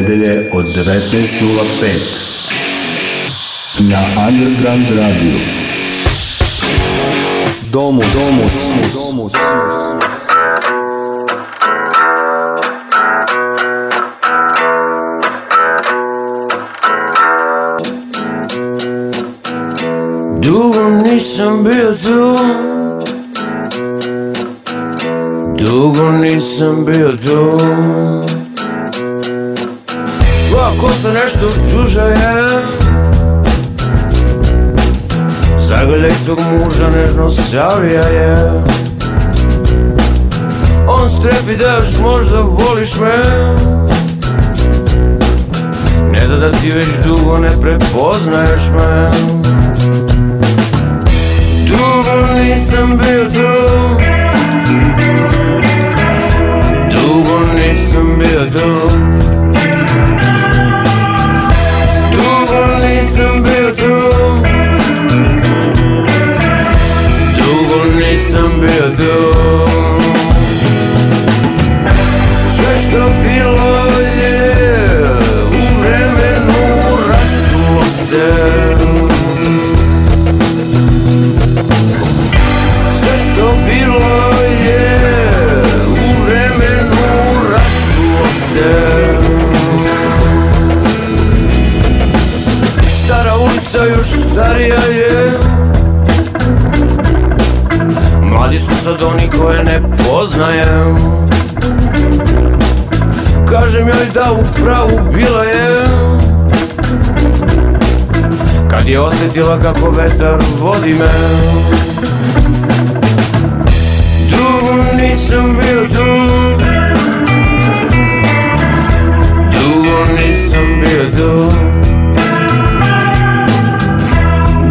nedelje od 19.05 na Underground Radio. Domus, domus, domus. domus. Dugo nisam bio tu Dugo nisam bio tu ako se nešto tuže je Zagledaj tog muža nežno savija je On strepi da još možda voliš me Ne zna da ti već dugo ne prepoznaješ me Dugo nisam bio tu Dugo nisam bio tu nisam bio tu Sve što bilo je u vremenu rasulo se što bilo je u vremenu rasulo se Stara ulica još starija je Mladi su sad oni koje ne poznajem Kažem joj da u pravu bila je Kad je osjetila kako vetar vodi me Dugo nisam bio tu Dugo nisam bio tu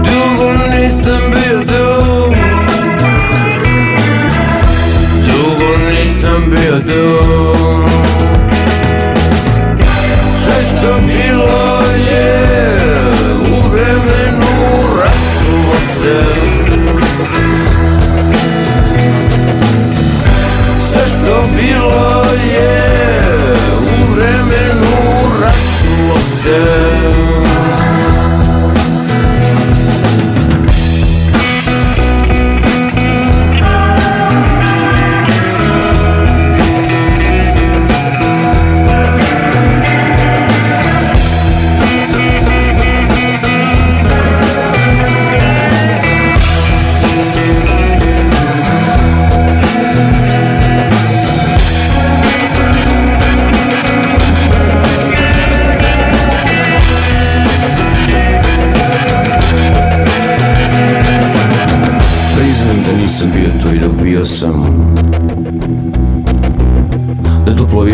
Dugo nisam bio nisam bio tu Sve što bilo je u vremenu rasulo se Sve što bilo je u vremenu rasulo se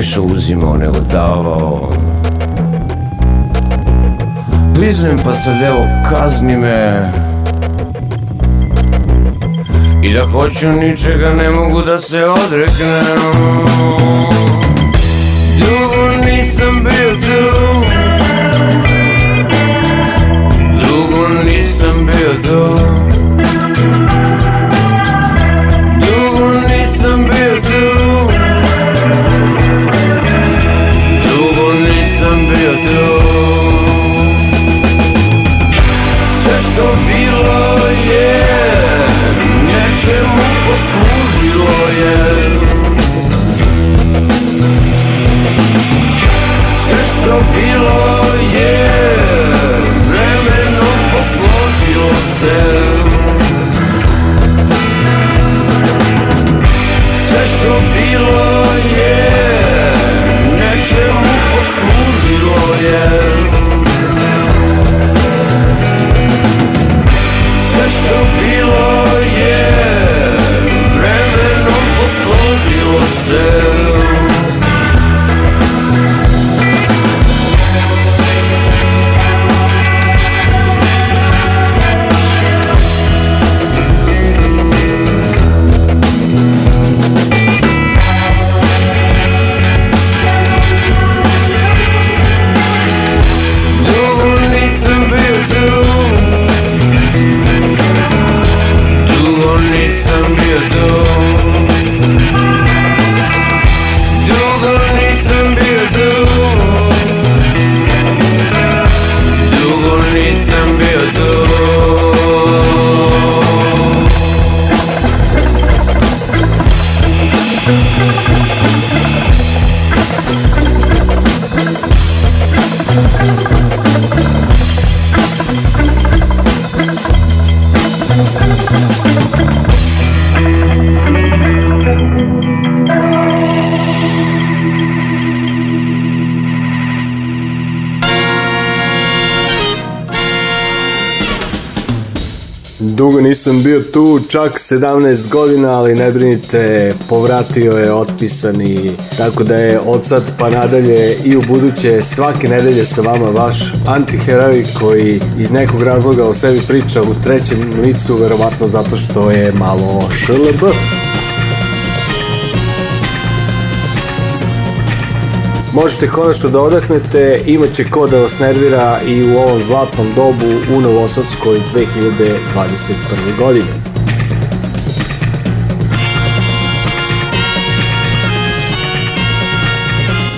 više uzimao nego davao Prizujem pa sad evo kazni me I da hoću ničega ne mogu da se odreknem Dugo nisam bio tu czemu posłużyło je čak 17 godina, ali ne brinite, povratio je otpisani, tako da je od sad pa nadalje i u buduće svake nedelje sa vama vaš antiheroj koji iz nekog razloga o sebi priča u trećem licu, verovatno zato što je malo šlb. Možete konačno da odahnete, imaće će ko da vas nervira i u ovom zlatnom dobu u Novosadskoj 2021. godine.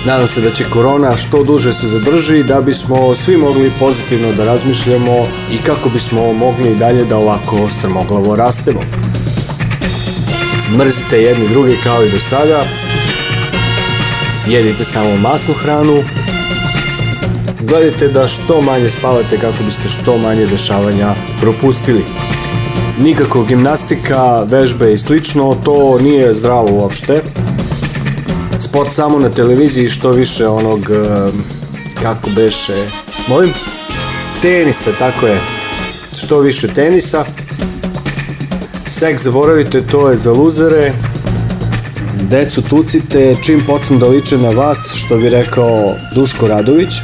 Nadam se da će korona što duže se zadrži da bismo svi mogli pozitivno da razmišljamo i kako bismo mogli dalje da ovako strmoglavo rastemo. Mrzite jedni drugi kao i do sada. Jedite samo masnu hranu. Gledajte da što manje spavate kako biste što manje dešavanja propustili. Nikako gimnastika, vežbe i slično, to nije zdravo uopšte sport samo na televiziji što više onog e, kako beše molim tenisa tako je što više tenisa seks zaboravite to je za luzere decu tucite čim počnu da liče na vas što bi rekao Duško Radović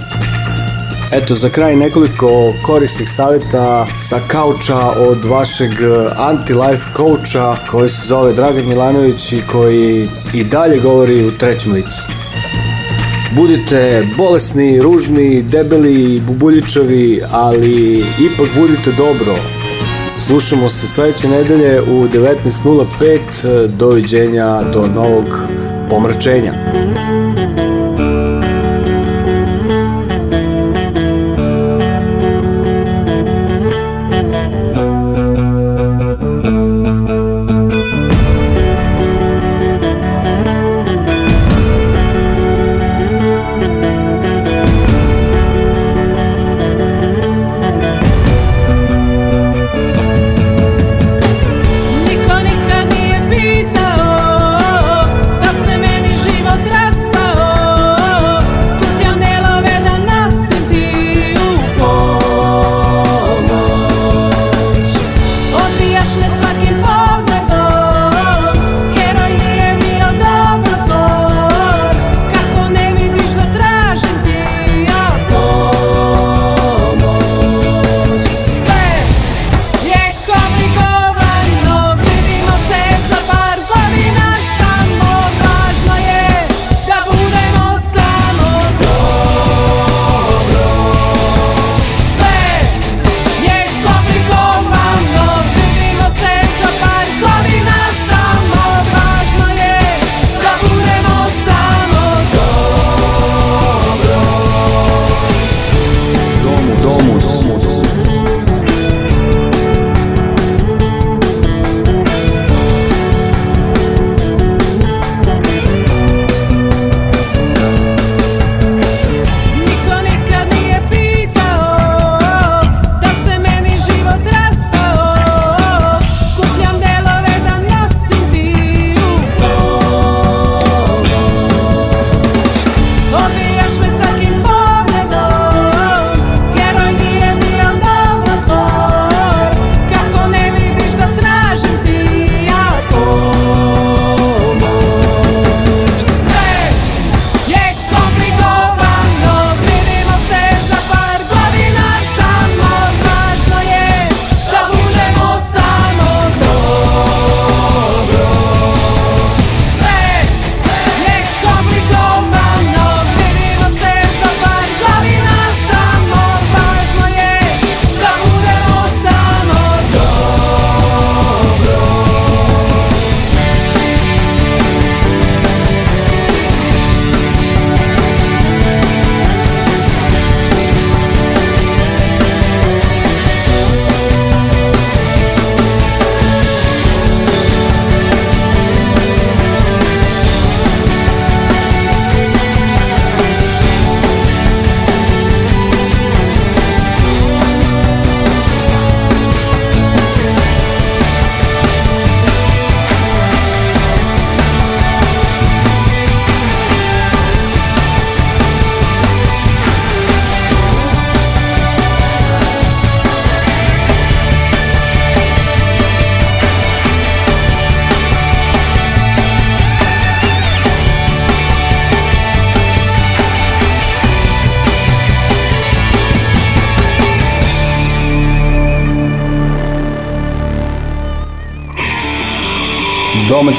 Eto, za kraj nekoliko korisnih savjeta sa kauča od vašeg e, anti-life coacha koji se zove Dragan Milanović i koji i dalje govori u trećem licu. Budite bolesni, ružni, debeli, bubuljičavi, ali ipak budite dobro. Slušamo se sledeće nedelje u 19.05. Doviđenja do novog pomračenja.